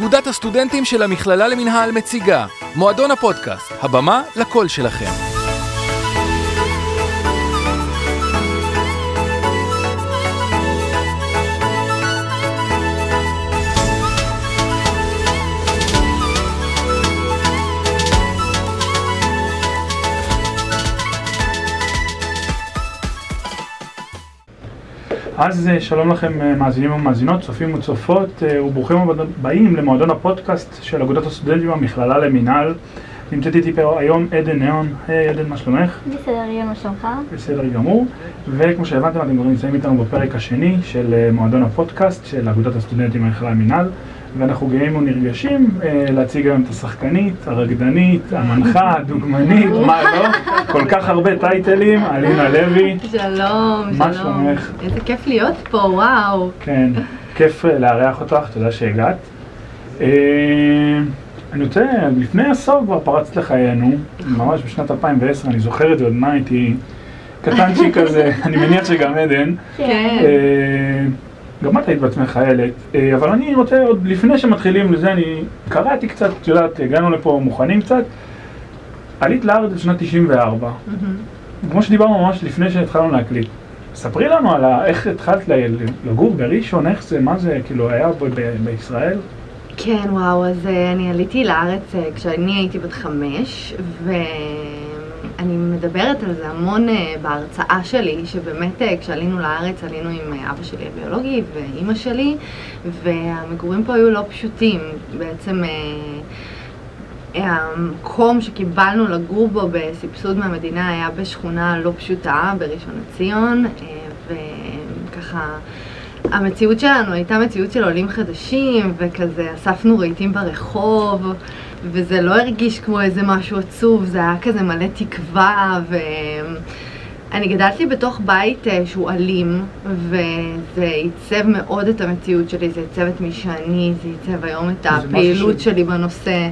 אגודת הסטודנטים של המכללה למינהל מציגה מועדון הפודקאסט, הבמה לקול שלכם. אז אה, שלום לכם אה, מאזינים ומאזינות, צופים וצופות אה, וברוכים הבאים למועדון הפודקאסט של אגודת הסטודנטים במכללה למינהל. נמצאת איתי פה היום עדן נאון, היי עדן, מה שלומך? בסדר, יהיה מה שלומך? בסדר גמור, וכמו שהבנתם אתם כבר נמצאים איתנו בפרק השני של מועדון הפודקאסט של אגודת הסטודנטים במכללה למינהל. ואנחנו גאים ונרגשים אה, להציג היום את השחקנית, הרקדנית, המנחה, הדוגמנית, מה לא? כל כך הרבה טייטלים, אלינה לוי. שלום, שלום. מה שלומך? איזה כיף להיות פה, וואו. כן, כיף אה, לארח אותך, תודה שהגעת. אה, אני רוצה, לפני עשור כבר פרצת לחיינו, ממש בשנת 2010, אני זוכר את זה, עוד מה הייתי קטנצ'י כזה, אני מניח שגם עדן. כן. גם את היית בעצמך חיילת, אה, אבל אני רוצה עוד לפני שמתחילים לזה, אני קראתי קצת, את יודעת, הגענו לפה מוכנים קצת. עלית לארץ בשנת 94, כמו שדיברנו ממש לפני שהתחלנו להקליט. ספרי לנו על איך התחלת לגור בראשון, איך זה, מה זה, כאילו, היה בישראל? כן, וואו, אז אה, אני עליתי לארץ אה, כשאני הייתי בת חמש, ו... אני מדברת על זה המון uh, בהרצאה שלי, שבאמת uh, כשעלינו לארץ עלינו עם uh, אבא שלי הביולוגי ואימא שלי, והמגורים פה היו לא פשוטים. בעצם המקום שקיבלנו לגור בו בסבסוד מהמדינה היה בשכונה לא פשוטה בראשון לציון, וככה... המציאות שלנו הייתה מציאות של עולים חדשים, וכזה אספנו רהיטים ברחוב, וזה לא הרגיש כמו איזה משהו עצוב, זה היה כזה מלא תקווה, ואני גדלתי בתוך בית אה, שהוא אלים, וזה עיצב מאוד את המציאות שלי, זה עיצב את מי שאני, זה עיצב היום את הפעילות ש... שלי בנושא.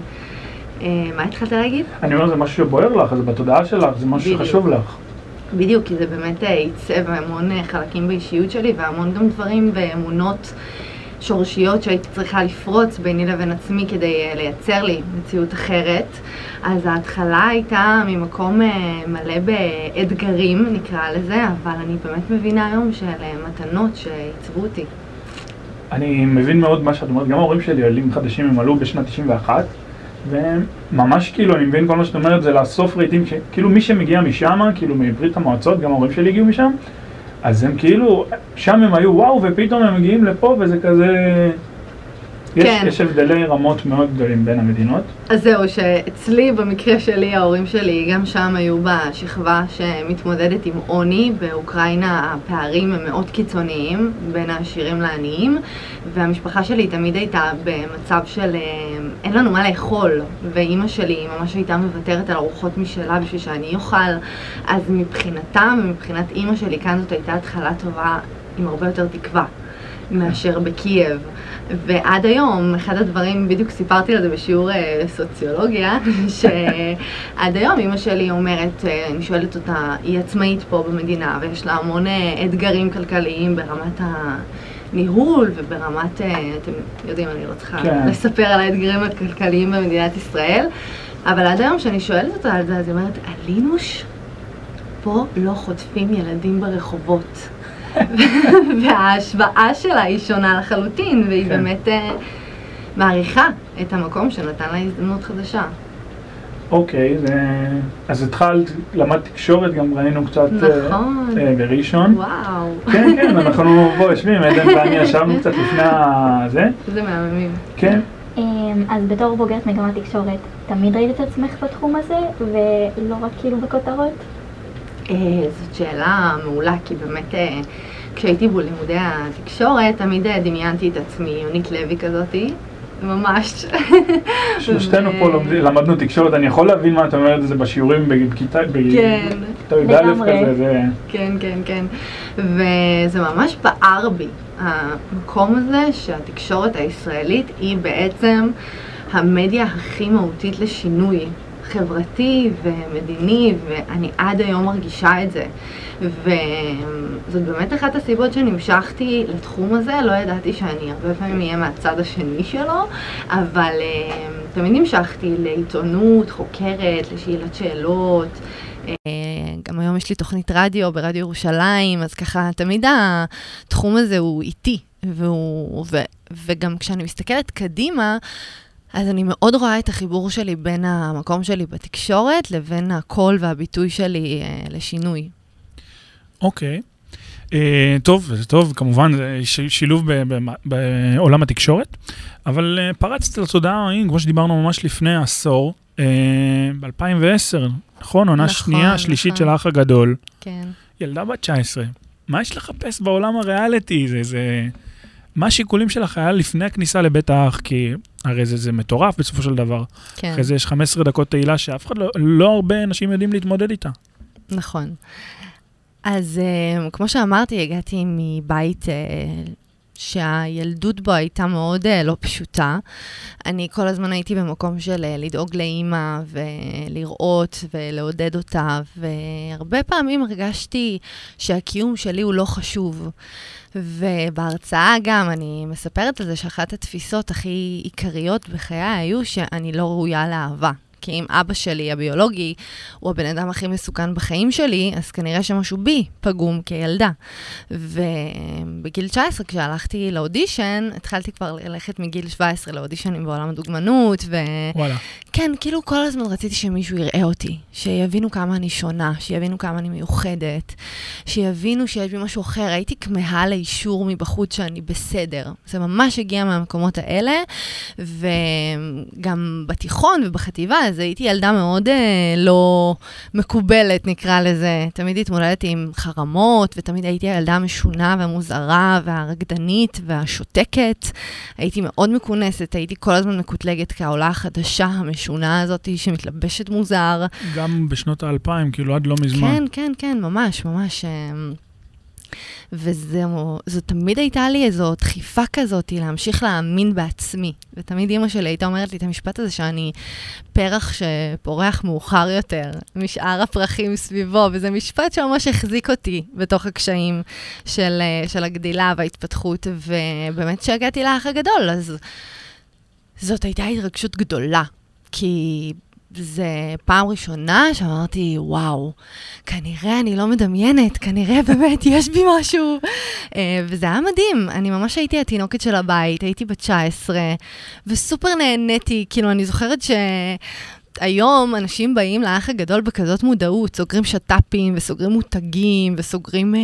אה, מה התחלת להגיד? אני אומר, זה משהו שבוער לך, זה בתודעה שלך, זה משהו שחשוב לך. בדיוק, כי זה באמת אה, עיצב המון חלקים באישיות שלי והמון גם דברים ואמונות שורשיות שהייתי צריכה לפרוץ ביני לבין עצמי כדי אה, לייצר לי מציאות אחרת. אז ההתחלה הייתה ממקום אה, מלא באתגרים, נקרא לזה, אבל אני באמת מבינה היום שאלה מתנות שעיצבו אותי. אני מבין מאוד מה שאת אומרת, גם ההורים שלי עולים חדשים, הם עלו בשנת 91, וממש כאילו, אני מבין כל מה שאת אומרת, זה לאסוף רהיטים, כאילו מי שמגיע משם, כאילו מברית המועצות, גם ההורים שלי הגיעו משם, אז הם כאילו, שם הם היו וואו, ופתאום הם מגיעים לפה וזה כזה... כן. יש הבדלי רמות מאוד גדולים בין המדינות. אז זהו, שאצלי, במקרה שלי, ההורים שלי גם שם היו בשכבה שמתמודדת עם עוני. באוקראינה הפערים הם מאוד קיצוניים בין העשירים לעניים, והמשפחה שלי תמיד הייתה במצב של אה, אין לנו מה לאכול, ואימא שלי ממש הייתה מוותרת על ארוחות משלה בשביל שאני אוכל. אז מבחינתם ומבחינת אימא שלי, כאן זאת הייתה התחלה טובה עם הרבה יותר תקווה מאשר בקייב. ועד היום, אחד הדברים, בדיוק סיפרתי על זה בשיעור אה, סוציולוגיה, שעד היום אימא שלי אומרת, אה, אני שואלת אותה, היא עצמאית פה במדינה ויש לה המון אה, אתגרים כלכליים ברמת הניהול וברמת, אתם יודעים, אני לא צריכה כן. לספר על האתגרים הכלכליים במדינת ישראל, אבל עד היום כשאני שואלת אותה על זה, אז היא אומרת, אלינוש, פה לא חוטפים ילדים ברחובות. וההשוואה שלה היא שונה לחלוטין, והיא כן. באמת uh, מעריכה את המקום שנתן לה הזדמנות חדשה. אוקיי, okay, זה... אז התחלת, למדת תקשורת, גם ראינו קצת אה, נכון. uh, בראשון. וואו. כן, כן, אנחנו פה יושבים, עדן ואני ישבנו קצת לפני זה. זה מהממים. כן. אמ, אז בתור בוגרת מגמת תקשורת, תמיד ראית את עצמך בתחום הזה, ולא רק כאילו בכותרות? אה, זאת שאלה מעולה, כי באמת אה, כשהייתי בלימודי התקשורת, תמיד אה, דמיינתי את עצמי יונית לוי כזאתי. ממש. שלושתנו פה למדנו תקשורת, אני יכול להבין מה את אומרת, זה בשיעורים בכיתה כן. י"א כזה. כן, כן, כן. וזה ממש בער בי, המקום הזה שהתקשורת הישראלית היא בעצם המדיה הכי מהותית לשינוי חברתי ומדיני, ואני עד היום מרגישה את זה. וזאת באמת אחת הסיבות שנמשכתי לתחום הזה, לא ידעתי שאני הרבה פעמים אהיה מהצד השני שלו, אבל uh, תמיד נמשכתי לעיתונות, חוקרת, לשאלת שאלות. Uh, גם היום יש לי תוכנית רדיו ברדיו ירושלים, אז ככה, תמיד התחום הזה הוא איטי, והוא, ו, וגם כשאני מסתכלת קדימה, אז אני מאוד רואה את החיבור שלי בין המקום שלי בתקשורת לבין הקול והביטוי שלי uh, לשינוי. אוקיי. Uh, טוב, זה טוב, כמובן, זה שילוב בעולם התקשורת, אבל uh, פרצת לתודעה, כמו שדיברנו ממש לפני עשור, uh, ב-2010, נכון? עונה נכון, שנייה, נכון. שלישית של האח הגדול. כן. ילדה בת 19. מה יש לחפש בעולם הריאליטי? זה, זה... מה השיקולים שלך היה לפני הכניסה לבית האח? כי הרי זה, זה מטורף בסופו של דבר. כן. אחרי זה יש 15 דקות תהילה שאף אחד לא, לא הרבה אנשים יודעים להתמודד איתה. נכון. אז uh, כמו שאמרתי, הגעתי מבית uh, שהילדות בו הייתה מאוד uh, לא פשוטה. אני כל הזמן הייתי במקום של uh, לדאוג לאימא ולראות ולעודד אותה, והרבה פעמים הרגשתי שהקיום שלי הוא לא חשוב. ובהרצאה גם אני מספרת על זה שאחת התפיסות הכי עיקריות בחיי היו שאני לא ראויה לאהבה. כי אם אבא שלי הביולוגי הוא הבן אדם הכי מסוכן בחיים שלי, אז כנראה שמשהו בי פגום כילדה. ובגיל 19, כשהלכתי לאודישן, התחלתי כבר ללכת מגיל 17 לאודישנים בעולם הדוגמנות, ו... וואלה. כן, כאילו כל הזמן רציתי שמישהו יראה אותי, שיבינו כמה אני שונה, שיבינו כמה אני מיוחדת, שיבינו שיש בי משהו אחר. הייתי כמהה לאישור מבחוץ שאני בסדר. זה ממש הגיע מהמקומות האלה, וגם בתיכון ובחטיבה, אז הייתי ילדה מאוד אה, לא מקובלת, נקרא לזה. תמיד התמודדתי עם חרמות, ותמיד הייתי הילדה המשונה והמוזרה והרקדנית והשותקת. הייתי מאוד מכונסת, הייתי כל הזמן מקוטלגת כעולה החדשה, המשונה הזאת, שמתלבשת מוזר. גם בשנות האלפיים, כאילו עד לא מזמן. כן, כן, כן, ממש, ממש. אה, וזו תמיד הייתה לי איזו דחיפה כזאת להמשיך להאמין בעצמי. ותמיד אימא שלי הייתה אומרת לי את המשפט הזה שאני פרח שפורח מאוחר יותר משאר הפרחים סביבו, וזה משפט שממש החזיק אותי בתוך הקשיים של, של הגדילה וההתפתחות, ובאמת כשהגעתי לאח הגדול, אז זאת הייתה התרגשות גדולה. כי זה פעם ראשונה שאמרתי, וואו, כנראה אני לא מדמיינת, כנראה באמת יש בי משהו. Uh, וזה היה מדהים, אני ממש הייתי התינוקת של הבית, הייתי בת 19, וסופר נהניתי, כאילו, אני זוכרת ש... היום אנשים באים לאח הגדול בכזאת מודעות, סוגרים שת"פים וסוגרים מותגים וסוגרים אה,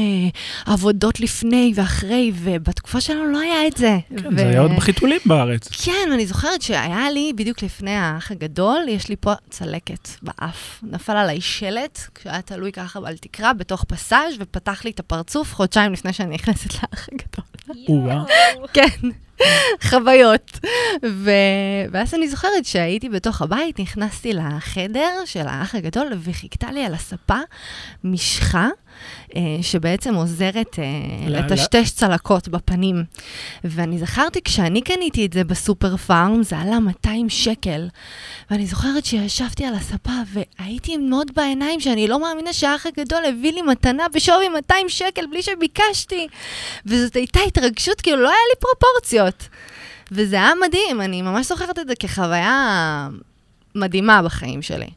עבודות לפני ואחרי, ובתקופה שלנו לא היה את זה. כן, ו... זה היה עוד בחיתולים בארץ. כן, אני זוכרת שהיה לי, בדיוק לפני האח הגדול, יש לי פה צלקת באף. נפל עליי שלט, כשהיה תלוי ככה על תקרה, בתוך פסאז' ופתח לי את הפרצוף חודשיים לפני שאני נכנסת לאח הגדול. כן. חוויות. ו... ואז אני זוכרת שהייתי בתוך הבית, נכנסתי לחדר של האח הגדול, וחיכתה לי על הספה משחה. אה, שבעצם עוזרת אה, לטשטש צלקות בפנים. ואני זכרתי, כשאני קניתי את זה בסופר פארם, זה עלה 200 שקל. ואני זוכרת שישבתי על הספה והייתי עם מאוד בעיניים שאני לא מאמינה שהאח הגדול הביא לי מתנה בשווי 200 שקל בלי שביקשתי. וזאת הייתה התרגשות, כאילו לא היה לי פרופורציות. וזה היה מדהים, אני ממש זוכרת את זה כחוויה מדהימה בחיים שלי.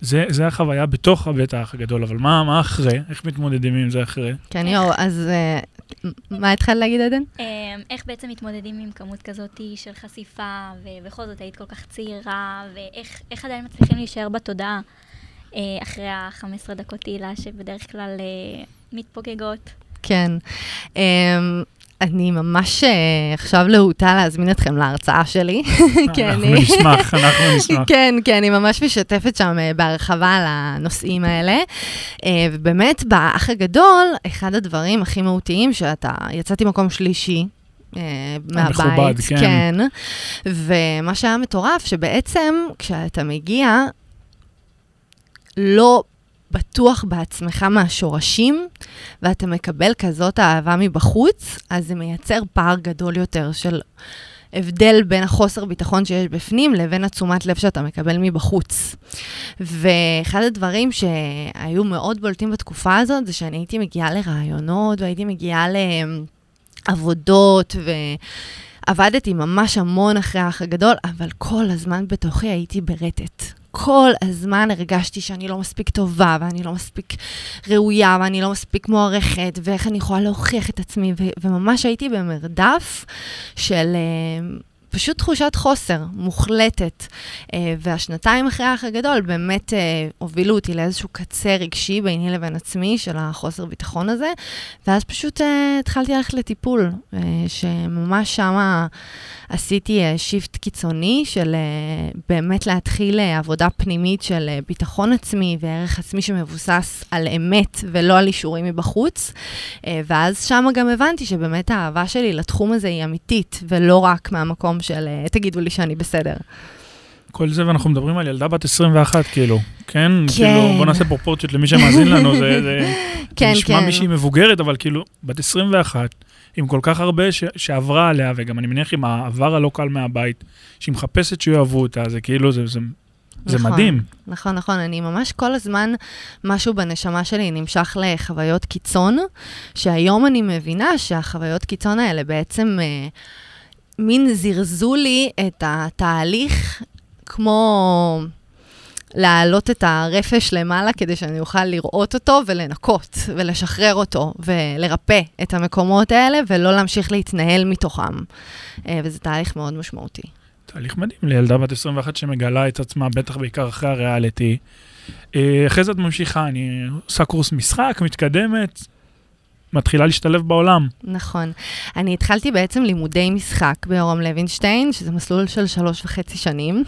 זה, זה החוויה בתוך הבית האח הגדול, אבל מה, מה אחרי? איך מתמודדים עם זה אחרי? כן, יואו, אז uh, מה התחלת להגיד, עדן? Um, איך בעצם מתמודדים עם כמות כזאת של חשיפה, ובכל זאת היית כל כך צעירה, ואיך עדיין מצליחים להישאר בתודעה uh, אחרי ה-15 דקות תהילה שבדרך כלל uh, מתפוגגות? כן. אני ממש אה, עכשיו להוטה להזמין אתכם להרצאה שלי. אנחנו נשמח, אנחנו נשמח. כן, כן, אני ממש משתפת שם אה, בהרחבה על הנושאים האלה. אה, ובאמת, באח הגדול, אחד הדברים הכי מהותיים, שאתה, יצאתי מקום שלישי, מהבית, מכובד, כן. כן. ומה שהיה מטורף, שבעצם כשאתה מגיע, לא בטוח בעצמך מהשורשים, ואתה מקבל כזאת אהבה מבחוץ, אז זה מייצר פער גדול יותר של ההבדל בין החוסר ביטחון שיש בפנים לבין התשומת לב שאתה מקבל מבחוץ. ואחד הדברים שהיו מאוד בולטים בתקופה הזאת, זה שאני הייתי מגיעה לרעיונות, והייתי מגיעה לעבודות, ו... עבדתי ממש המון אחרי האח הגדול, אבל כל הזמן בתוכי הייתי ברטט. כל הזמן הרגשתי שאני לא מספיק טובה, ואני לא מספיק ראויה, ואני לא מספיק מוערכת, ואיך אני יכולה להוכיח את עצמי, ו- וממש הייתי במרדף של uh, פשוט תחושת חוסר מוחלטת. Uh, והשנתיים אחרי האח הגדול באמת uh, הובילו אותי לאיזשהו קצה רגשי ביני לבין עצמי של החוסר ביטחון הזה, ואז פשוט uh, התחלתי ללכת לטיפול, שממש שמה... עשיתי שיפט קיצוני של באמת להתחיל עבודה פנימית של ביטחון עצמי וערך עצמי שמבוסס על אמת ולא על אישורים מבחוץ. ואז שם גם הבנתי שבאמת האהבה שלי לתחום הזה היא אמיתית, ולא רק מהמקום של uh, תגידו לי שאני בסדר. כל זה, ואנחנו מדברים על ילדה בת 21, כאילו, כן? כן. כאילו, בוא נעשה פרופורציות למי שמאזין לנו, זה, זה, כן, נשמע כן. מישהי מבוגרת, אבל כאילו, בת 21, עם כל כך הרבה ש, שעברה עליה, וגם אני מניח עם העבר הלא קל מהבית, שהיא מחפשת שיאהבו אותה, זה כאילו, זה, זה, זה נכון. מדהים. נכון, נכון. אני ממש כל הזמן, משהו בנשמה שלי נמשך לחוויות קיצון, שהיום אני מבינה שהחוויות קיצון האלה בעצם אה, מין זירזו לי את התהליך כמו להעלות את הרפש למעלה כדי שאני אוכל לראות אותו ולנקות ולשחרר אותו ולרפא את המקומות האלה ולא להמשיך להתנהל מתוכם. אה, וזה תהליך מאוד משמעותי. תהליך מדהים לילדה בת 21 שמגלה את עצמה, בטח בעיקר אחרי הריאליטי. אה, אחרי זה את ממשיכה, אני עושה קורס משחק, מתקדמת, מתחילה להשתלב בעולם. נכון. אני התחלתי בעצם לימודי משחק ביורם לוינשטיין, שזה מסלול של שלוש וחצי שנים.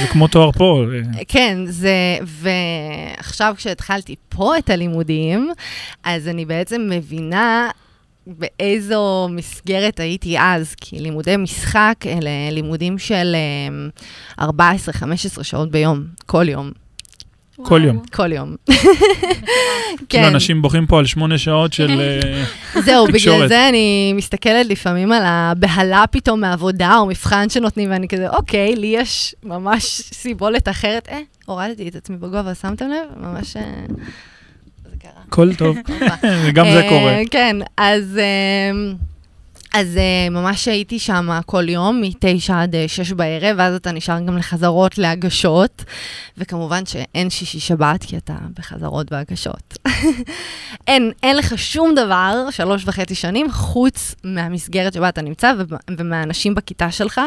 זה כמו תואר פה. אה, כן, זה... ועכשיו כשהתחלתי פה את הלימודים, אז אני בעצם מבינה באיזו מסגרת הייתי אז, כי לימודי משחק אלה לימודים של אה, 14-15 שעות ביום, כל יום. כל יום. כל יום. כאילו אנשים בוכים פה על שמונה שעות של... אה, זהו, בגלל תקשורת. זה אני מסתכלת לפעמים על הבהלה פתאום מעבודה או מבחן שנותנים, ואני כזה, אוקיי, לי יש ממש סיבולת אחרת. אה, הורדתי את עצמי בגובה, שמתם לב? ממש... אה, זה קרה. הכל טוב, וגם זה אה, קורה. כן, אז... אה, אז uh, ממש הייתי שם כל יום, מ-9 עד uh, 6 בערב, ואז אתה נשאר גם לחזרות, להגשות, וכמובן שאין שישי שבת, כי אתה בחזרות והגשות. אין, אין לך שום דבר, שלוש וחצי שנים, חוץ מהמסגרת שבה אתה נמצא ומהאנשים בכיתה שלך,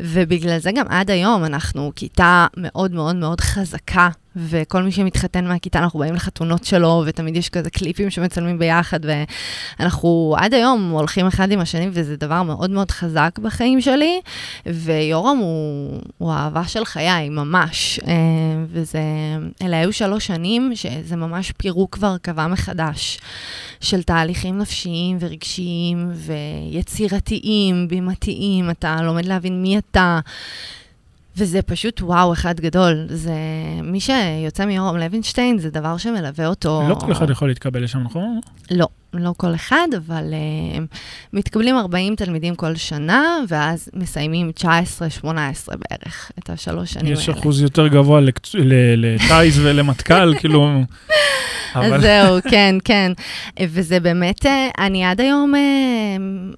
ובגלל זה גם עד היום אנחנו כיתה מאוד מאוד מאוד חזקה. וכל מי שמתחתן מהכיתה, אנחנו באים לחתונות שלו, ותמיד יש כזה קליפים שמצלמים ביחד, ואנחנו עד היום הולכים אחד עם השני, וזה דבר מאוד מאוד חזק בחיים שלי, ויורם הוא, הוא האהבה של חיי, ממש. אה, וזה, אלה היו שלוש שנים שזה ממש פירוק והרכבה מחדש של תהליכים נפשיים ורגשיים ויצירתיים, בימתיים, אתה לומד להבין מי אתה. וזה פשוט וואו אחד גדול. זה... מי שיוצא מיורם לוינשטיין זה דבר שמלווה אותו... לא כל אחד יכול להתקבל לשם, נכון? לא, לא כל אחד, אבל uh, מתקבלים 40 תלמידים כל שנה, ואז מסיימים 19-18 בערך, את השלוש שנים יש האלה. אחוז יותר גבוה לטיס ולמטכ"ל, כאילו... אז אבל זהו, כן, כן. וזה באמת, אה, אני עד היום אה,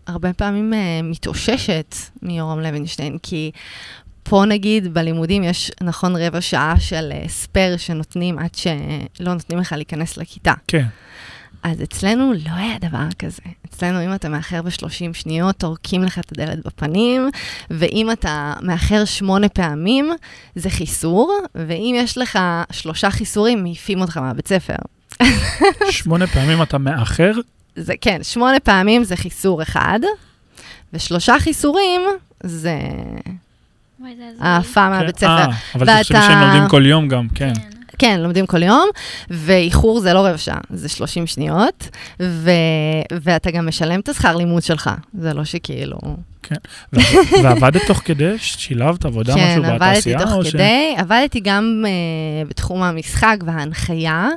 הרבה פעמים מתאוששת מיורם לוינשטיין, כי פה נגיד בלימודים יש נכון רבע שעה של אה, ספייר שנותנים עד שלא נותנים לך להיכנס לכיתה. כן. אז אצלנו לא היה דבר כזה. אצלנו, אם אתה מאחר ב-30 שניות, טורקים לך את הדלת בפנים, ואם אתה מאחר שמונה פעמים, זה חיסור, ואם יש לך שלושה חיסורים, מעיפים אותך מהבית ספר. שמונה פעמים אתה מאחר, זה כן, שמונה פעמים זה חיסור אחד, ושלושה חיסורים זה. העפה מהבית ספר. אה, אבל תחשבי שהם לומדים כל יום גם, כן. כן. כן, לומדים כל יום, ואיחור זה לא רבע שעה, זה 30 שניות, ו... ואתה גם משלם את השכר לימוד שלך. זה לא שכאילו... כן. ועבדת תוך כדי? שילבת עבודה כן, משהו עבדתי בתעשייה? תוך או ש- כדי, עבדתי גם uh, בתחום המשחק וההנחיה,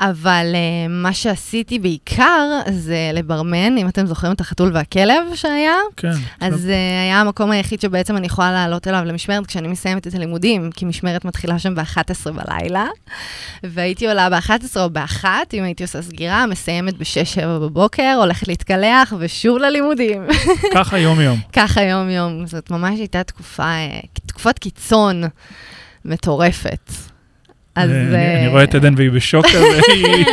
אבל uh, מה שעשיתי בעיקר זה לברמן, אם אתם זוכרים את החתול והכלב שהיה, כן. אז uh, היה המקום היחיד שבעצם אני יכולה לעלות אליו למשמרת כשאני מסיימת את הלימודים, כי משמרת מתחילה שם ב-11 בלילה, והייתי עולה ב-11 או ב-1, אם הייתי עושה סגירה, מסיימת ב-6-7 בבוקר, הולכת להתקלח ושוב ללימודים. ככה יום-יום. ככה יום-יום. זאת ממש הייתה תקופה, אה, תקופת קיצון מטורפת. אז... אה, אני- אה, אני רואה את עדן והיא בשוק כזה, היא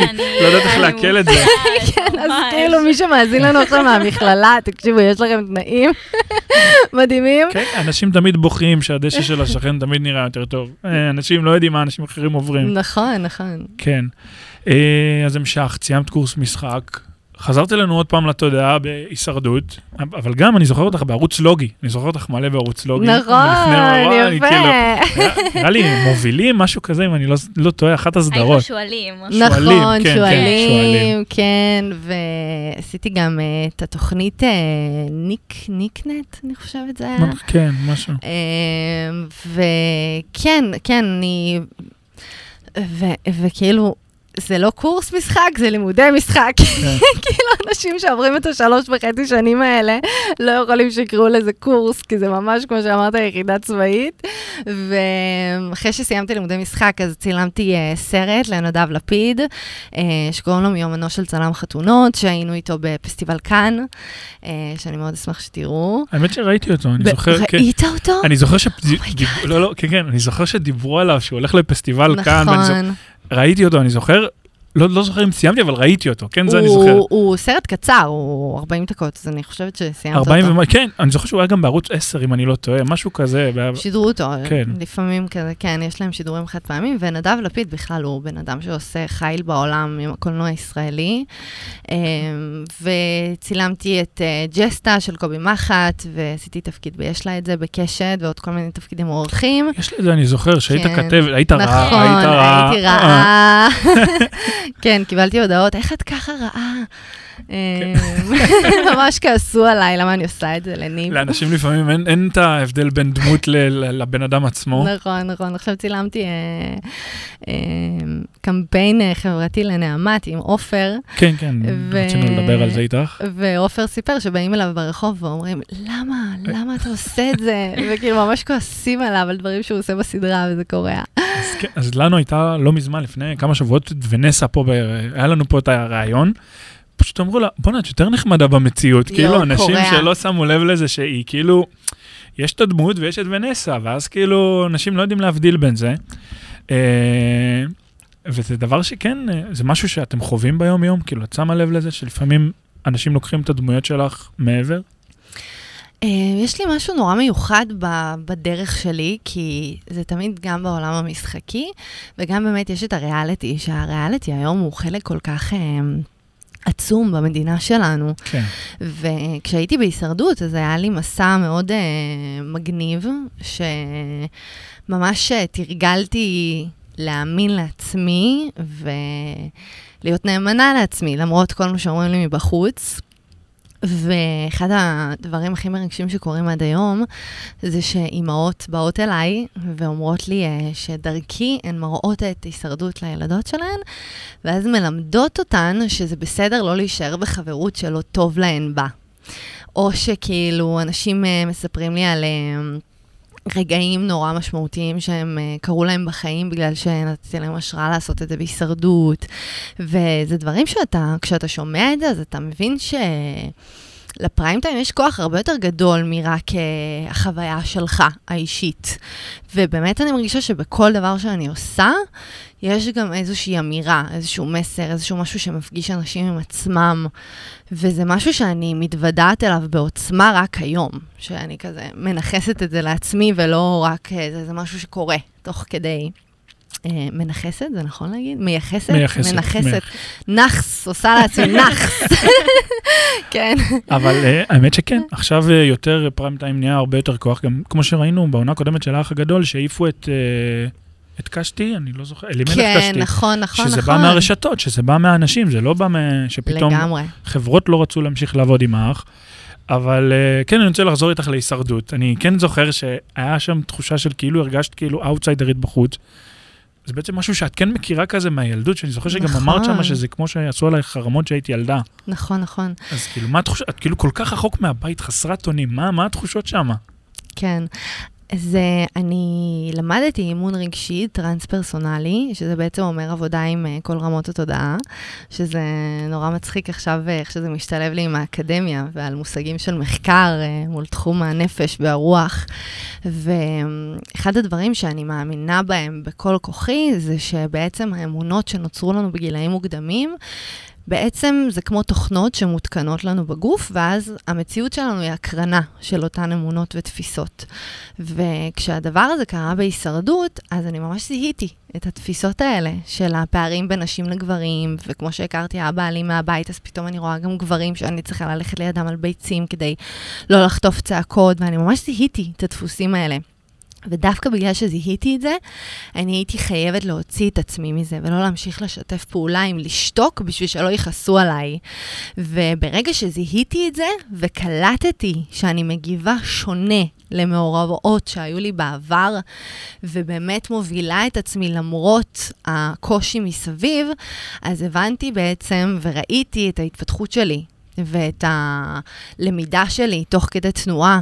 לא יודעת איך לעכל את זה. כן, אז כאילו מי שמאזין לנו עכשיו מהמכללה, תקשיבו, יש לכם תנאים מדהימים. כן, אנשים תמיד בוכים שהדשא של השכן תמיד נראה יותר טוב. אנשים לא יודעים מה אנשים אחרים עוברים. נכון, נכון. כן. אז המשכת, סיימת קורס משחק. חזרת אלינו עוד פעם לתודעה בהישרדות, אבל גם אני זוכר אותך בערוץ לוגי, אני זוכר אותך מלא בערוץ לוגי. נכון, יפה. כאילו- נראה לי מובילים, משהו כזה, אם אני לא- לא טועה, אחת היינו הסדרות. שועלים. שועלים, נכון, כן, כן, שועלים, שועלים. כן, ועשיתי גם אה, את התוכנית אה, ניק, ניקנט, אני חושבת זה היה. כן, משהו. אמ, וכן, כן, אני... ו- וכאילו, זה לא קורס משחק, זה לימודי משחק. כאילו, אנשים שעוברים את השלוש וחצי שנים האלה, לא יכולים שיקראו לזה קורס, כי זה ממש, כמו שאמרת, יחידה צבאית. ואחרי שסיימתי לימודי משחק, אז צילמתי אה, סרט לנדב לפיד, אה, שקוראים לו מיומנו של צלם חתונות, שהיינו איתו בפסטיבל כאן, אה, שאני מאוד אשמח שתראו. האמת שראיתי אותו, אני זוכר, כן. ראית אותו? אני זוכר ש... Oh my God. לא, לא, כן, כן, אני זוכר שדיברו עליו, שהוא הולך לפסטיבל זוכר- נכון. ראיתי אותו, אני זוכר, לא לא זוכר אם סיימתי, אבל ראיתי אותו, כן, זה אני הוא- זוכר. הוא סרט קצר, הוא 40 דקות, אז אני חושבת שסיימת 40 אותו. ומה, כן, אני זוכר שהוא היה גם בערוץ 10, אם אני לא טועה, משהו כזה. שידרו אותו, כן. לפעמים כזה, כן, יש להם שידורים חד פעמים, ונדב לפיד בכלל הוא בן אדם שעושה חיל בעולם עם הקולנוע הישראלי. אמ, וצילמתי את אה, ג'סטה של קובי מחט, ועשיתי תפקיד ביש לה את זה בקשת, ועוד כל מיני תפקידים אורחים. יש לי את זה, אני זוכר, שהיית כן. כתב, היית רעה, נכון, היית רעה. הייתי אה, רעה. כן, קיבלתי הודעות, איך את ככה רעה? כן. אמ, ממש כעסו עליי, למה אני עושה את זה לניב. לאנשים לפעמים אין- אין את ההבדל בין דמות לבן אדם עצמו. נכון, נכון. עכשיו צילמתי אה, אה, קמפיין אה, חברתי לנעמת עם עופר, כן, כן, רצינו לדבר על זה איתך. ועופר סיפר שבאים אליו ברחוב ואומרים, למה? למה אתה עושה את זה? וכאילו ממש כועסים עליו על דברים שהוא עושה בסדרה, וזה קורע. אז כן, אז לנו הייתה לא מזמן, לפני כמה שבועות, ונסה פה, היה לנו פה את הראיון. פשוט אמרו לה, בוא'נה, את יותר נחמדה במציאות. כאילו, אנשים. שלא שמו לב לזה שהיא כאילו, יש את הדמות ויש את ונסה, ואז כאילו, אנשים לא יודעים להבדיל בין זה. אה, וזה דבר שכן, אה, זה משהו שאתם חווים ביום-יום, כאילו, את שמה לב לזה שלפעמים אנשים לוקחים את הדמויות שלך מעבר? אה, יש לי משהו נורא מיוחד בדרך שלי, כי זה תמיד גם בעולם המשחקי, וגם באמת יש את הריאליטי, שהריאליטי היום הוא חלק כל כך... אה, עצום במדינה שלנו. כן. וכשהייתי בהישרדות, אז היה לי מסע מאוד אה, מגניב, שממש תרגלתי להאמין לעצמי ולהיות נאמנה לעצמי, למרות כל מה שאומרים לי מבחוץ. ואחד הדברים הכי מרגשים שקורים עד היום, זה שאימהות באות אליי ואומרות לי אה, שדרכי הן מראות את הישרדות לילדות שלהן, ואז מלמדות אותן שזה בסדר לא להישאר בחברות שלא טוב להן בה. או שכאילו אנשים אה, מספרים לי על אה, רגעים נורא משמעותיים שהם אה, קרו להם בחיים בגלל שנתתי להם השראה לעשות את זה בהישרדות. וזה דברים שאתה, כשאתה שומע את זה, אז אתה מבין ש... לפריים טיים יש כוח הרבה יותר גדול מרק אה, החוויה שלך, האישית. ובאמת אני מרגישה שבכל דבר שאני עושה, יש גם איזושהי אמירה, איזשהו מסר, איזשהו משהו שמפגיש אנשים עם עצמם. וזה משהו שאני מתוודעת אליו בעוצמה רק היום, שאני כזה מנכסת את זה לעצמי, ולא רק אה, זה, זה משהו שקורה תוך כדי. אה, מנכסת, זה נכון להגיד? מייחסת? מייחסת, מנכסת. נאחס, עושה לעצמי נאחס. כן. אבל אה, האמת שכן, עכשיו יותר פריים טיים נהיה הרבה יותר כוח, גם כמו שראינו בעונה הקודמת של האח הגדול, שהעיפו את... את קשתי, אני לא זוכר, אלימלך כן, קשתי. נכון, נכון, שזה נכון. בא מהרשתות, שזה בא מהאנשים, זה לא בא מ... שפתאום לגמרי. חברות לא רצו להמשיך לעבוד עם האח. אבל אה, כן, אני רוצה לחזור איתך להישרדות. אני כן זוכר שהיה שם תחושה של כאילו הרגשת כאילו אאוטסיידרית בחוץ. זה בעצם משהו שאת כן מכירה כזה מהילדות, שאני זוכר שגם נכון. אמרת שם שזה כמו שעשו עלייך חרמות כשהיית ילדה. נכון, נכון. אז כאילו, מה התחושה, את כאילו כל כך רחוק מהבית, חסרת אונים, מה, מה התחושות שם? כן. אז אה, אני למדתי אימון רגשי טרנס-פרסונלי, שזה בעצם אומר עבודה עם אה, כל רמות התודעה, שזה נורא מצחיק עכשיו אה, איך שזה משתלב לי עם האקדמיה ועל מושגים של מחקר מול תחום הנפש והרוח. ואחד הדברים שאני מאמינה בהם בכל כוחי, זה שבעצם האמונות שנוצרו לנו בגילאים מוקדמים, בעצם זה כמו תוכנות שמותקנות לנו בגוף, ואז המציאות שלנו היא הקרנה של אותן אמונות ותפיסות. וכשהדבר הזה קרה בהישרדות, אז אני ממש זיהיתי את התפיסות האלה של הפערים בין נשים לגברים, וכמו שהכרתי אבא אלים מהבית, אז פתאום אני רואה גם גברים שאני צריכה ללכת לידם על ביצים כדי לא לחטוף צעקות, ואני ממש זיהיתי את הדפוסים האלה. ודווקא בגלל שזיהיתי את זה, אני הייתי חייבת להוציא את עצמי מזה, ולא להמשיך לשתף פעולה עם לשתוק בשביל שלא יכעסו עליי. וברגע שזיהיתי את זה, וקלטתי שאני מגיבה שונה למאורעות שהיו לי בעבר, ובאמת מובילה את עצמי למרות הקושי מסביב, אז הבנתי בעצם וראיתי את ההתפתחות שלי. ואת הלמידה שלי תוך כדי תנועה.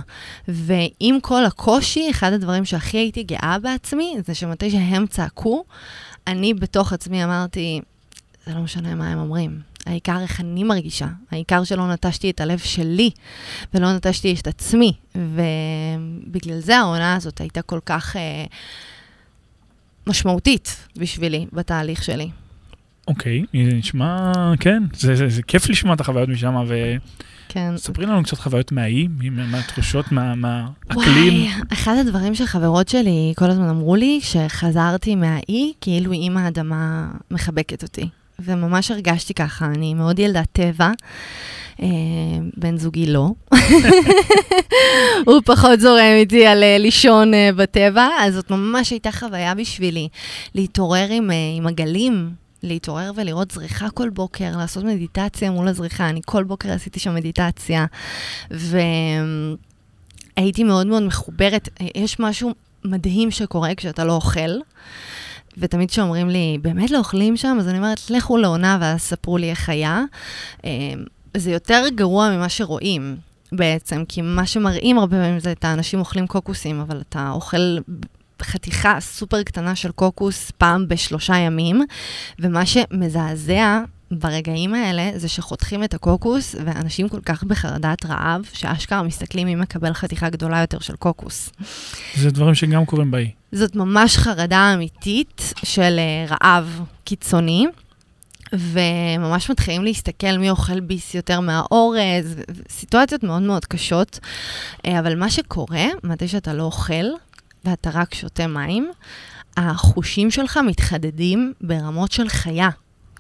ועם כל הקושי, אחד הדברים שהכי הייתי גאה בעצמי, זה שמתי שהם צעקו, אני בתוך עצמי אמרתי, זה לא משנה מה הם אומרים. העיקר איך אני מרגישה, העיקר שלא נטשתי את הלב שלי ולא נטשתי את עצמי. ובגלל זה העונה הזאת הייתה כל כך אה, משמעותית בשבילי בתהליך שלי. אוקיי, נשמע, כן, זה, זה, זה כיף לשמוע את החוויות משם, כן. וספרי לנו קצת חוויות מהאי, מהתחושות, מה, מהאקלים. וואי, אחד הדברים שחברות שלי כל הזמן אמרו לי, שחזרתי מהאי, כאילו אם האדמה מחבקת אותי. וממש הרגשתי ככה, אני מאוד ילדת טבע. אה, בן זוגי לא. הוא פחות זורם איתי על אה, לישון אה, בטבע, אז זאת ממש הייתה חוויה בשבילי. להתעורר עם, אה, עם הגלים, להתעורר ולראות זריחה כל בוקר, לעשות מדיטציה מול הזריחה. אני כל בוקר עשיתי שם מדיטציה, והייתי מאוד מאוד מחוברת. יש משהו מדהים שקורה כשאתה לא אוכל. ותמיד כשאומרים לי, באמת לא אוכלים שם? אז אני אומרת, לכו לעונה ואז ספרו לי איך היה. זה יותר גרוע ממה שרואים בעצם, כי מה שמראים הרבה פעמים זה את האנשים אוכלים קוקוסים, אבל אתה אוכל חתיכה סופר קטנה של קוקוס פעם בשלושה ימים, ומה שמזעזע ברגעים האלה זה שחותכים את הקוקוס, ואנשים כל כך בחרדת רעב, שאשכרה מסתכלים מי מקבל חתיכה גדולה יותר של קוקוס. זה דברים שגם קורים באי. זאת ממש חרדה אמיתית של uh, רעב קיצוני. וממש מתחילים להסתכל מי אוכל ביס יותר מהאורז, סיטואציות מאוד מאוד קשות. אה, אבל מה שקורה, מתי שאתה לא אוכל ואתה רק שותה מים, החושים שלך מתחדדים ברמות של חיה.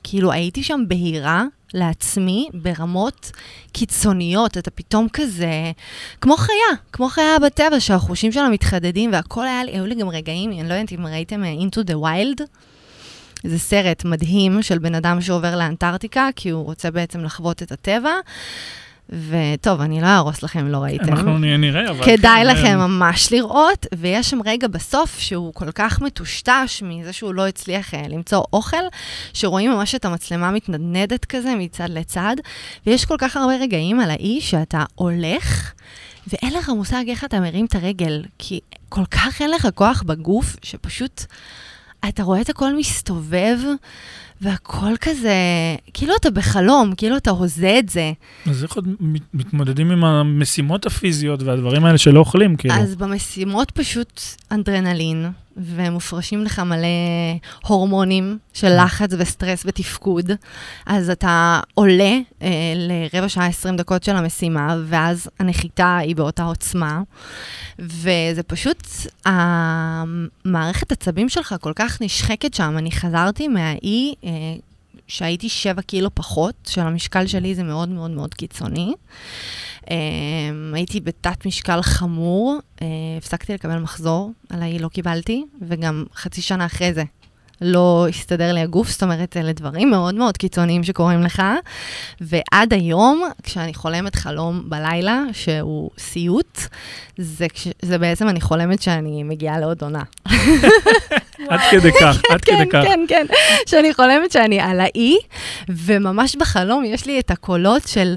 כאילו, הייתי שם בהירה לעצמי ברמות קיצוניות. אתה פתאום כזה, כמו חיה, כמו חיה בטבע, שהחושים שלה מתחדדים, והכל היה לי, היו לי גם רגעים, אני לא יודעת אם ראיתם אה, Into the Wild. זה סרט מדהים של בן אדם שעובר לאנטארקטיקה, כי הוא רוצה בעצם לחוות את הטבע. וטוב, אני לא אהרוס לכם אם לא ראיתם. אנחנו נראה, אבל... כדאי כן, לכם אה, ממש לראות, ויש שם רגע בסוף שהוא כל כך מטושטש מזה שהוא לא הצליח אה, למצוא אוכל, שרואים ממש את המצלמה מתנדנדת כזה מצד לצד, ויש כל כך הרבה רגעים על האי שאתה הולך, ואין לך מושג איך אתה מרים את הרגל, כי כל כך אין לך כוח בגוף, שפשוט אתה רואה את הכל מסתובב. והכל כזה, כאילו אתה בחלום, כאילו אתה הוזה את זה. אז איך עוד מת- מתמודדים עם המשימות הפיזיות והדברים האלה שלא אוכלים, כאילו? אז במשימות פשוט אנדרנלין, ומופרשים לך מלא הורמונים של לחץ וסטרס ותפקוד. אז אתה עולה אה, לרבע שעה, 20 דקות של המשימה, ואז הנחיתה היא באותה עוצמה. וזה פשוט, המערכת עצבים שלך כל כך נשחקת שם. אני חזרתי מהאי, אה, שהייתי 7 קילו פחות, של המשקל שלי זה מאוד מאוד מאוד קיצוני. Um, הייתי בתת משקל חמור, uh, הפסקתי לקבל מחזור, על האי לא קיבלתי, וגם חצי שנה אחרי זה לא הסתדר לי הגוף, זאת אומרת, אלה דברים מאוד מאוד קיצוניים שקורים לך. ועד היום, כשאני חולמת חלום בלילה, שהוא סיוט, זה, זה בעצם, אני חולמת שאני מגיעה לעוד עונה. עד כדי כך, עד כן, כדי כך. כן, כן, שאני חולמת שאני על האי, וממש בחלום יש לי את הקולות של,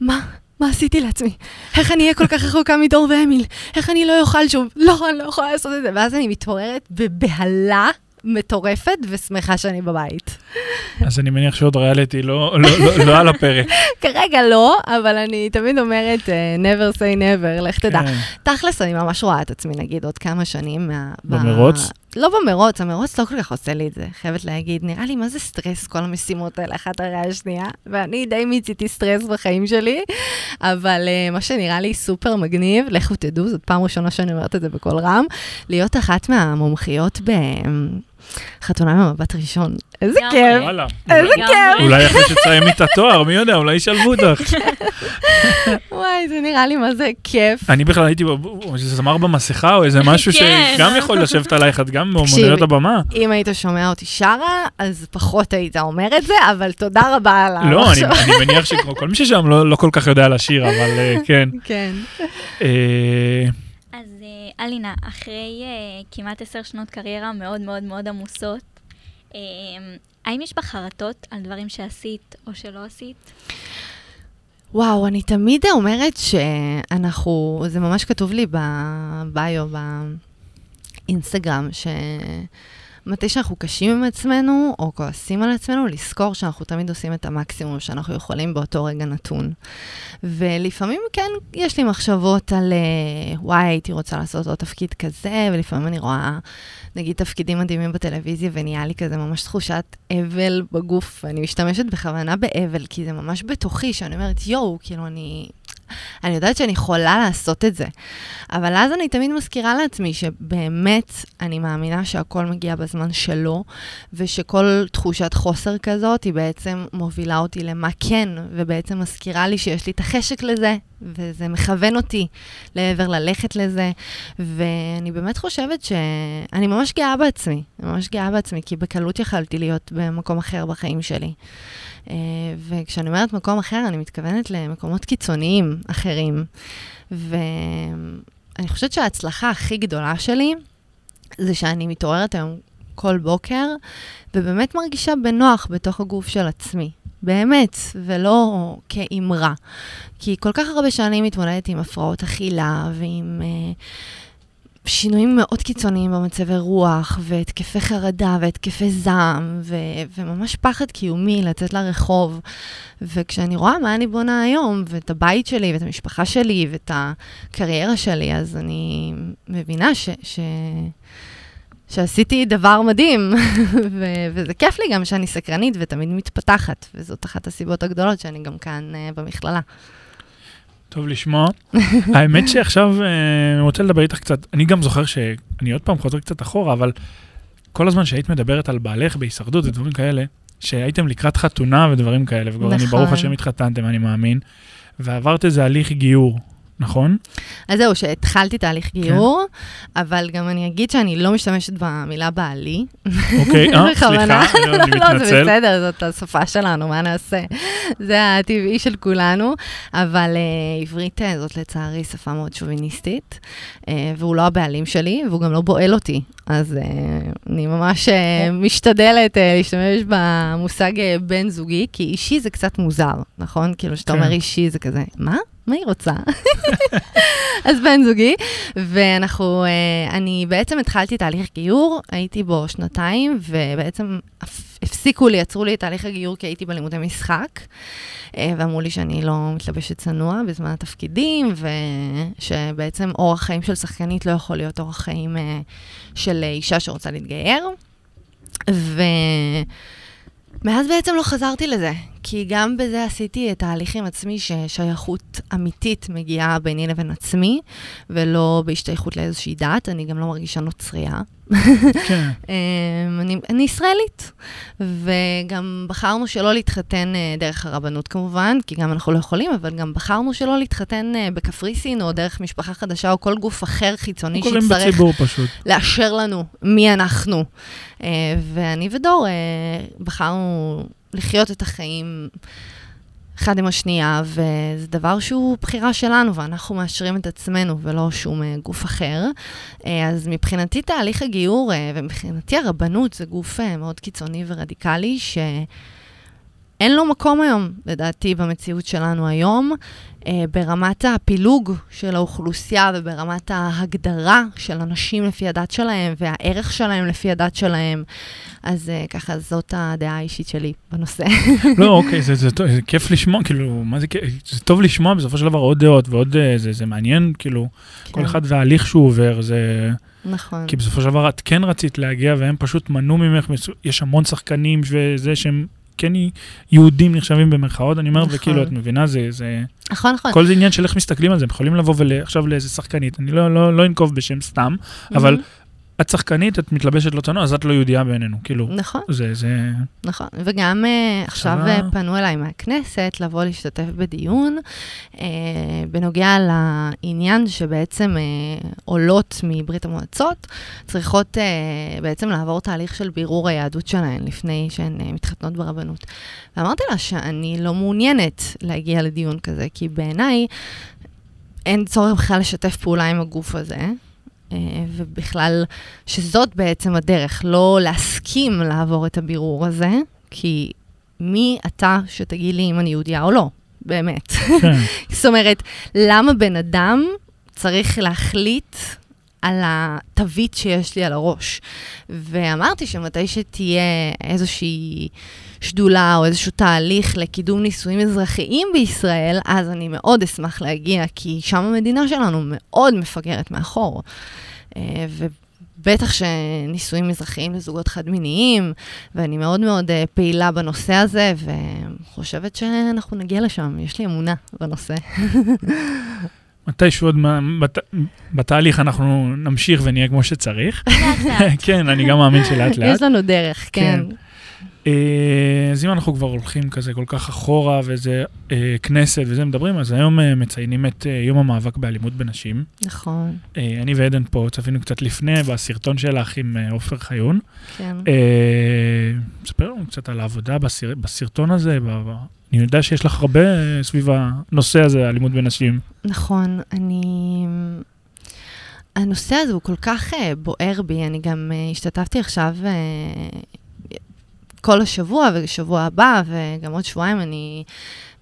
מה? מה עשיתי לעצמי? איך אני אהיה כל כך רחוקה מדור ואמיל? איך אני לא אוכל שוב? לא, אני לא יכולה לעשות את זה. ואז אני מתעוררת בבהלה מטורפת ושמחה שאני בבית. אז אני מניח שעוד ריאליטי לא, לא, לא, לא על הפרק. כרגע לא, אבל אני תמיד אומרת, uh, never say never, לך תדע. כן. תכלס, אני ממש רואה את עצמי, נגיד, עוד כמה שנים. במרוץ? לא במרוץ, המרוץ לא כל כך עושה לי את זה, חייבת להגיד. נראה לי, מה זה סטרס, כל המשימות האלה, אחת אחרי השנייה? ואני די מיציתי סטרס בחיים שלי, אבל uh, מה שנראה לי סופר מגניב, לכו תדעו, זאת פעם ראשונה שאני אומרת את זה בקול רם, להיות אחת מהמומחיות ב... חתונה ממבט ראשון. איזה כיף. איזה כיף. אולי אחרי שתסיימי את התואר, מי יודע, אולי ישלבו אותך. וואי, זה נראה לי מה זה כיף. אני בכלל הייתי, זמר במסכה, או איזה משהו כן. שגם יכול לשבת עלייך, את גם. באומנויות הבמה. אם היית שומע אותי שרה, אז פחות היית אומר את זה, אבל תודה רבה על לא, אני מניח שכל מי ששם לא לא כל כך יודע לשיר, אבל אה, כן. כן. אלינה, אחרי אה, כמעט עשר שנות קריירה מאוד מאוד מאוד עמוסות, אה, האם יש בך חרטות על דברים שעשית או שלא עשית? וואו, אני תמיד אומרת שאנחנו, זה ממש כתוב לי בביו, באינסטגרם, שמתי שאנחנו קשים עם עצמנו, או כועסים על עצמנו, לזכור שאנחנו תמיד עושים את המקסימום שאנחנו יכולים באותו רגע נתון. ולפעמים כן, יש לי מחשבות על, אה, וואי, הייתי רוצה לעשות עוד תפקיד כזה, ולפעמים אני רואה, נגיד, תפקידים מדהימים בטלוויזיה, ונהיה לי כזה ממש תחושת אבל בגוף. אני משתמשת בכוונה באבל, כי זה ממש בתוכי, שאני אומרת, יואו, כאילו, אני... אני יודעת שאני יכולה לעשות את זה. אבל אז אני תמיד מזכירה לעצמי שבאמת אני מאמינה שהכל מגיע בזמן שלו, ושכל תחושת חוסר כזאת היא בעצם מובילה אותי למה כן, ובעצם מזכירה לי שיש לי את החשק לזה, וזה מכוון אותי לעבר ללכת לזה. ואני באמת חושבת שאני ממש גאה בעצמי, אני ממש גאה בעצמי, כי בקלות יכלתי להיות במקום אחר בחיים שלי. אה, וכשאני אומרת מקום אחר, אני מתכוונת למקומות קיצוניים אחרים. ואני חושבת שההצלחה הכי גדולה שלי, זה שאני מתעוררת היום כל בוקר, ובאמת מרגישה בנוח בתוך הגוף של עצמי. באמת, ולא כאמרה. כי כל כך הרבה שנים מתמודדת עם הפרעות אכילה ועם אה, שינויים מאוד קיצוניים במצבי רוח, והתקפי חרדה והתקפי זעם, ו- וממש פחד קיומי לצאת לרחוב. וכשאני רואה מה אני בונה היום, ואת הבית שלי, ואת המשפחה שלי, ואת הקריירה שלי, אז אני מבינה ש... ש- שעשיתי דבר מדהים, ו- וזה כיף לי גם שאני סקרנית ותמיד מתפתחת, וזאת אחת הסיבות הגדולות שאני גם כאן uh, במכללה. טוב לשמוע. האמת שעכשיו אה, אני רוצה לדבר איתך קצת, אני גם זוכר שאני עוד פעם חוזר קצת אחורה, אבל כל הזמן שהיית מדברת על בעלך בהישרדות ודברים כאלה, שהייתם לקראת חתונה ודברים כאלה, וכבר אני נכון. ברוך השם התחתנתם, אני מאמין, ועברת איזה הליך גיור, נכון? אז זהו, שהתחלתי תהליך גיור, אבל גם אני אגיד שאני לא משתמשת במילה בעלי. אוקיי, אה. סליחה, אני- אני לא, זה מתנצל. בסדר, זאת השפה שלנו, מה נעשה? זה הטבעי של כולנו, אבל uh, עברית uh, זאת לצערי שפה מאוד שוביניסטית, uh, והוא לא הבעלים שלי, והוא גם לא בועל אותי. אז uh, אני ממש uh, משתדלת uh, להשתמש במושג uh, בן זוגי, כי אישי זה קצת מוזר, נכון? כאילו, כשאתה כן. אומר אישי זה כזה, מה? מה היא רוצה? אז בן זוגי, ואנחנו, אה, אני בעצם התחלתי תהליך גיור, הייתי בו שנתיים, ובעצם הפ- הפסיקו לי, עצרו לי את תהליך הגיור כי הייתי בלימודי משחק, אה, ואמרו לי שאני לא מתלבשת צנוע בזמן התפקידים, ושבעצם אורח חיים של שחקנית לא יכול להיות אורח חיים אה, של אישה שרוצה להתגייר. ו... מאז בעצם לא חזרתי לזה, כי גם בזה עשיתי את תהליך עם עצמי ששייכות אמיתית מגיעה ביני לבין עצמי, ולא בהשתייכות לאיזושהי דת, אני גם לא מרגישה נוצרייה. כן. אמ, אני, אני ישראלית, וגם בחרנו שלא להתחתן אה, דרך הרבנות כמובן, כי גם אנחנו לא יכולים, אבל גם בחרנו שלא להתחתן אה, בקפריסין או דרך משפחה חדשה או כל גוף אחר חיצוני שיצטרך. לאשר לנו מי אנחנו. אה, ואני ודור בחרנו לחיות את החיים אחד עם השנייה, וזה דבר שהוא בחירה שלנו, ואנחנו מאשרים את עצמנו ולא שום uh, גוף אחר. Uh, אז מבחינתי תהליך הגיור, uh, ומבחינתי הרבנות זה גוף uh, מאוד קיצוני ורדיקלי, שאין לו מקום היום, לדעתי, במציאות שלנו היום. uh, ברמת הפילוג של האוכלוסייה וברמת ההגדרה של אנשים לפי הדת שלהם והערך שלהם לפי הדת שלהם. אז uh, ככה, זאת הדעה האישית שלי בנושא. לא, אוקיי, זה, זה, זה, זה כיף לשמוע, כאילו, מה זה כיף? זה טוב לשמוע בסופו של דבר עוד דעות ועוד, אה, זה, זה מעניין, כאילו, כן. כל אחד וההליך שהוא עובר, זה... נכון. כי בסופו של דבר את כן רצית להגיע, והם פשוט מנעו ממך, יש המון שחקנים וזה שהם כן יהודים נחשבים במרכאות, אני אומר, נכון. וכאילו, את מבינה, זה, זה... נכון, נכון. כל זה עניין של איך מסתכלים על זה, הם יכולים לבוא עכשיו לאיזה שחקנית, אני לא, לא, לא אנקוב בשם סתם, mm-hmm. אבל את שחקנית, את מתלבשת לא צנוע, אז את לא יהודייה בעינינו. כאילו, נכון. זה, זה... נכון, וגם uh, עכשיו uh, פנו אליי מהכנסת לבוא להשתתף בדיון uh, בנוגע לעניין שבעצם uh, עולות מברית המועצות צריכות uh, בעצם לעבור תהליך של בירור היהדות שלהן לפני שהן uh, מתחתנות ברבנות. ואמרתי לה שאני לא מעוניינת להגיע לדיון כזה, כי בעיניי אין צורך בכלל לשתף פעולה עם הגוף הזה. אה, ובכלל, שזאת בעצם הדרך, לא להסכים לעבור את הבירור הזה, כי מי אתה שתגיד לי אם אני יהודייה או לא, באמת. כן. זאת אומרת, למה בן אדם צריך להחליט על התווית שיש לי על הראש? ואמרתי שמתי שתהיה איזושהי שדולה או איזשהו תהליך לקידום נישואים אזרחיים בישראל, אז אני מאוד אשמח להגיע, כי שם המדינה שלנו מאוד מפגרת מאחור. אה, ובטח שנישואים אזרחיים לזוגות חד-מיניים, ואני מאוד מאוד uh, פעילה בנושא הזה, וחושבת שאנחנו נגיע לשם, יש לי אמונה בנושא. מתישהו עוד בת, בתהליך אנחנו נמשיך ונהיה כמו שצריך. לאט לאט. כן, אני גם מאמין שלאט לאט. יש לנו דרך, כן. כן. אה, אז אם אנחנו כבר הולכים כזה כל כך אחורה וזה אה, כנסת וזה מדברים, אז היום אה, מציינים את יום המאבק באלימות בנשים. נכון. אני ועדן פה צפינו קצת לפני בסרטון שלך עם עופר חיון. כן. ספר לנו קצת על העבודה בסר, בסרטון הזה. אני יודע שיש לך הרבה סביב הנושא הזה, אלימות בנשים. נכון, אני... הנושא הזה הוא כל כך בוער בי, אני גם השתתפתי עכשיו כל השבוע ושבוע הבא, וגם עוד שבועיים אני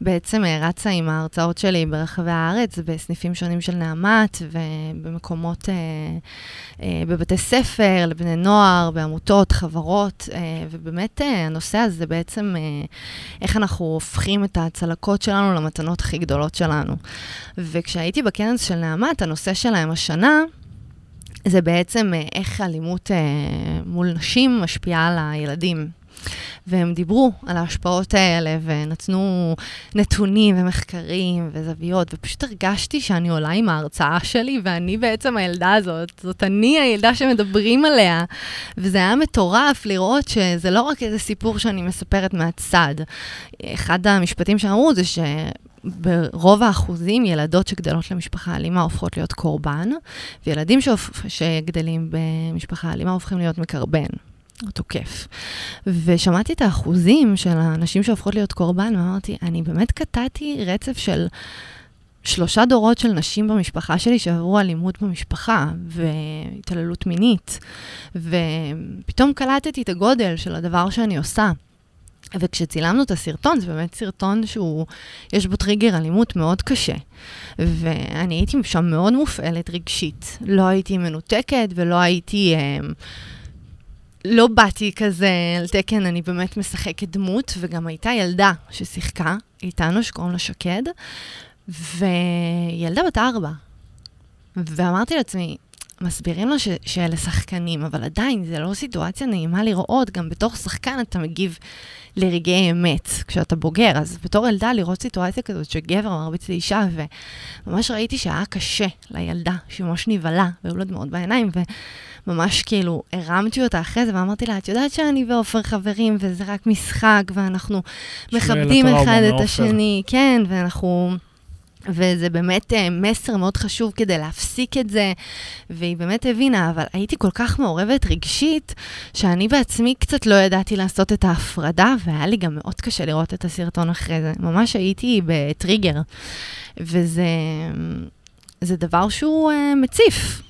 בעצם רצה עם ההרצאות שלי ברחבי הארץ, בסניפים שונים של נעמת, ובמקומות, אה, אה, בבתי ספר, לבני נוער, בעמותות, חברות, אה, ובאמת אה, הנושא הזה בעצם אה, איך אנחנו הופכים את הצלקות שלנו למתנות הכי גדולות שלנו. וכשהייתי בכנס של נעמת, הנושא שלהם השנה, זה בעצם אה, איך אלימות אה, מול נשים משפיעה על הילדים. והם דיברו על ההשפעות האלה, ונתנו נתונים ומחקרים וזוויות, ופשוט הרגשתי שאני עולה עם ההרצאה שלי, ואני בעצם הילדה הזאת, זאת אני הילדה שמדברים עליה. וזה היה מטורף לראות שזה לא רק איזה סיפור שאני מספרת מהצד. אחד המשפטים שאמרו זה ש... ברוב האחוזים, ילדות שגדלות למשפחה אלימה הופכות להיות קורבן, וילדים. שגדלים במשפחה אלימה הופכים להיות מקרבן. תוקף. ושמעתי את האחוזים של האנשים שהופכות להיות קורבן, ואמרתי, אני באמת קטעתי רצף של שלושה דורות של נשים במשפחה שלי שעברו אלימות במשפחה והתעללות מינית, ופתאום קלטתי את הגודל של הדבר שאני עושה. וכשצילמנו את הסרטון, זה באמת סרטון שהוא, יש בו טריגר אלימות מאוד קשה. ואני הייתי שם מאוד מופעלת רגשית. לא הייתי מנותקת ולא הייתי... אה, לא באתי כזה על תקן, אני באמת משחקת דמות, וגם הייתה ילדה ששיחקה איתנו, שקוראים לה שקד, וילדה בת ארבע. ואמרתי לעצמי, מסבירים לו ש, שאלה שחקנים, אבל עדיין זה לא סיטואציה נעימה לראות, גם בתור שחקן אתה מגיב לרגעי אמת כשאתה בוגר, אז בתור ילדה לראות סיטואציה כזאת שגבר מרביץ לאישה, וממש ראיתי שהיה קשה לילדה, שהיא ממש נבהלה, והיו לה דמעות בעיניים, וממש כאילו הרמתי אותה אחרי זה ואמרתי לה, את יודעת שאני ועופר חברים, וזה רק משחק, ואנחנו מכבדים אחד את השני, כן, ואנחנו... וזה באמת אה, מסר מאוד חשוב כדי להפסיק את זה, והיא באמת הבינה, אבל הייתי כל כך מעורבת רגשית, שאני בעצמי קצת לא ידעתי לעשות את ההפרדה, והיה לי גם מאוד קשה לראות את הסרטון אחרי זה. ממש הייתי בטריגר, וזה זה דבר שהוא uh, מציף.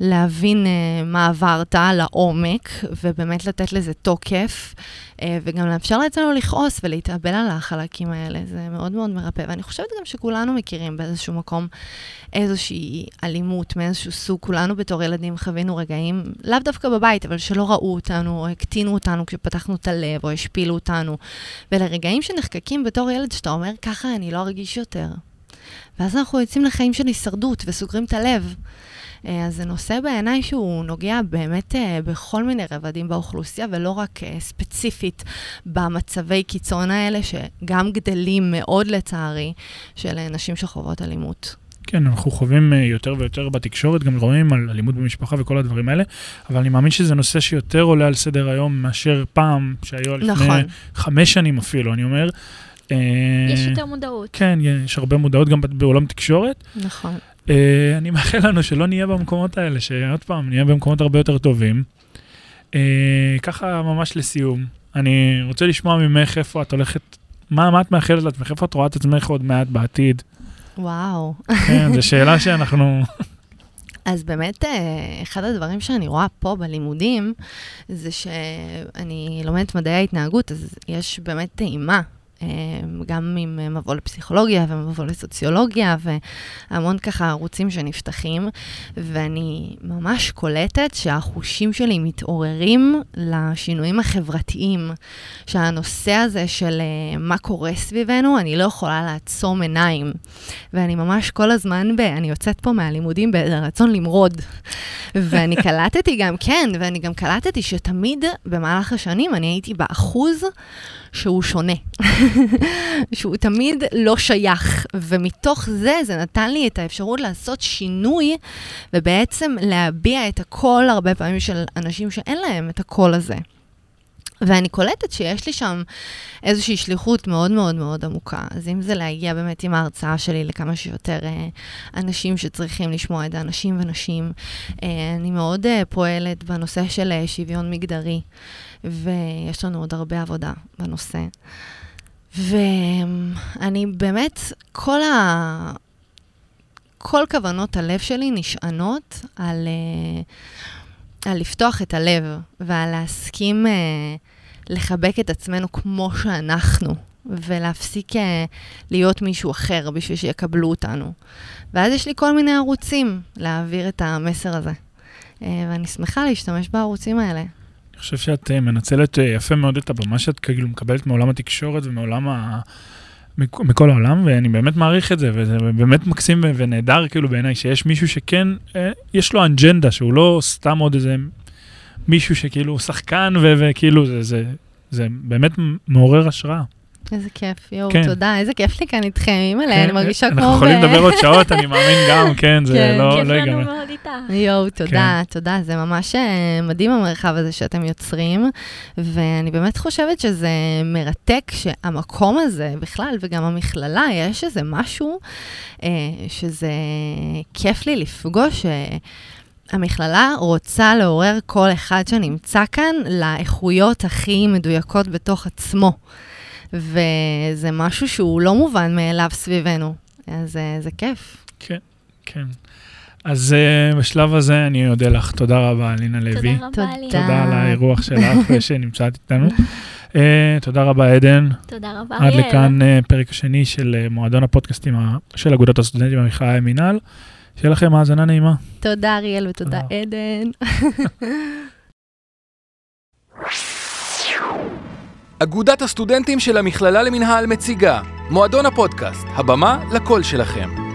להבין uh, מה עברת לעומק, ובאמת לתת לזה תוקף, uh, וגם לאפשר לעצמנו לכעוס ולהתאבל על החלקים האלה. זה מאוד מאוד מרפא. ואני חושבת גם שכולנו מכירים באיזשהו מקום איזושהי אלימות מאיזשהו סוג. כולנו בתור ילדים חווינו רגעים, לאו דווקא בבית, אבל שלא ראו אותנו, או הקטינו אותנו כשפתחנו את הלב, או השפילו אותנו. ולרגעים שנחקקים בתור ילד, שאתה אומר, ככה אני לא ארגיש יותר. ואז אנחנו יוצאים לחיים של הישרדות וסוגרים את הלב. אה, אז זה נושא בעיניי שהוא נוגע באמת אה, בכל מיני רבדים באוכלוסייה, ולא רק אה, ספציפית במצבי קיצון האלה, שגם גדלים מאוד לצערי, של נשים שחוות אלימות. כן, אנחנו חווים יותר ויותר בתקשורת, גם רואים על אלימות במשפחה וכל הדברים האלה, אבל אני מאמין שזה נושא שיותר עולה על סדר היום מאשר פעם, שהיו לפני נכון. חמש שנים אפילו, אני אומר. יש יותר מודעות. כן, יש הרבה מודעות גם בעולם תקשורת. נכון. אה, אני מאחל לנו שלא נהיה במקומות האלה, שעוד פעם, נהיה במקומות הרבה יותר טובים. אה, ככה ממש לסיום, אני רוצה לשמוע ממך איפה את הולכת, מה, מה את מאחלת לעצמך, איפה את רואה את עצמך עוד מעט בעתיד? וואו. כן, זו שאלה שאנחנו... אז באמת, אה, אחד הדברים שאני רואה פה בלימודים, זה שאני לומדת מדעי ההתנהגות, אז יש באמת טעימה גם עם מבוא לפסיכולוגיה ומבוא לסוציולוגיה והמון ככה ערוצים שנפתחים, ואני ממש קולטת שהחושים שלי מתעוררים לשינויים החברתיים, שהנושא הזה של אה, מה קורה סביבנו, אני לא יכולה לעצום עיניים. ואני ממש כל הזמן, ב, אני יוצאת פה מהלימודים ברצון למרוד. ואני קלטתי גם, כן, ואני גם קלטתי שתמיד במהלך השנים אני הייתי באחוז שהוא שונה. שהוא תמיד לא שייך, ומתוך זה, זה נתן לי את האפשרות לעשות שינוי, ובעצם להביע את הקול הרבה פעמים של אנשים שאין להם את הקול הזה. ואני קולטת שיש לי שם איזושהי שליחות מאוד מאוד מאוד עמוקה. אז אם זה להגיע באמת עם ההרצאה שלי לכמה שיותר אה, אנשים שצריכים לשמוע את זה, אנשים ונשים, אה, אני מאוד אה, פועלת בנושא של אה, שוויון מגדרי, ויש לנו עוד הרבה עבודה בנושא. ואני באמת, כל ה... כל כוונות הלב שלי נשענות על, uh, על לפתוח את הלב ועל להסכים uh, לחבק את עצמנו כמו שאנחנו, ולהפסיק uh, להיות מישהו אחר בשביל שיקבלו אותנו. ואז יש לי כל מיני ערוצים להעביר את המסר הזה. Uh, ואני שמחה להשתמש בערוצים האלה. אני חושב שאת אה, מנצלת אה, יפה מאוד את הבמה שאת כאילו מקבלת מעולם התקשורת ומעולם ה... מכל העולם, ואני באמת מעריך את זה, וזה באמת מקסים ונהדר כאילו בעיניי, שיש מישהו שכן, אה, יש לו אנג'נדה, שהוא לא סתם עוד איזה מישהו שכאילו שחקן, וכאילו זה, זה, זה באמת מעורר השראה. איזה כיף, יואו, כן. תודה, איזה כיף לי כאן איתכם, אימא'לה, כן, אני מרגישה אנחנו כמו... אנחנו יכולים לדבר עוד שעות, אני מאמין גם, כן, זה כן, לא ייגמר. כיף לנו מאוד איתך. יואו, תודה, כן. תודה, זה ממש אה, מדהים המרחב הזה שאתם יוצרים, ואני באמת חושבת שזה מרתק שהמקום הזה בכלל, וגם המכללה, יש איזה משהו אה, שזה כיף לי לפגוש. אה, המכללה רוצה לעורר כל אחד שנמצא כאן לאיכויות הכי מדויקות בתוך עצמו. וזה משהו שהוא לא מובן מאליו סביבנו. אז אה, זה כיף. כן, כן. אז uh, בשלב הזה אני אודה לך. תודה רבה, אלינה לוי. תודה רבה, אלינה. תודה על האירוח שלך ושנמצאת איתנו. uh, תודה רבה, עדן. תודה רבה, אריאל. עד לכאן uh, פרק השני של uh, מועדון הפודקאסטים של אגודת הסטודנטים במכללה מינהל. שיהיה לכם האזנה נעימה. תודה, אריאל, ותודה, עדן. אגודת הסטודנטים של המכללה למינהל מציגה מועדון הפודקאסט, הבמה לקול שלכם.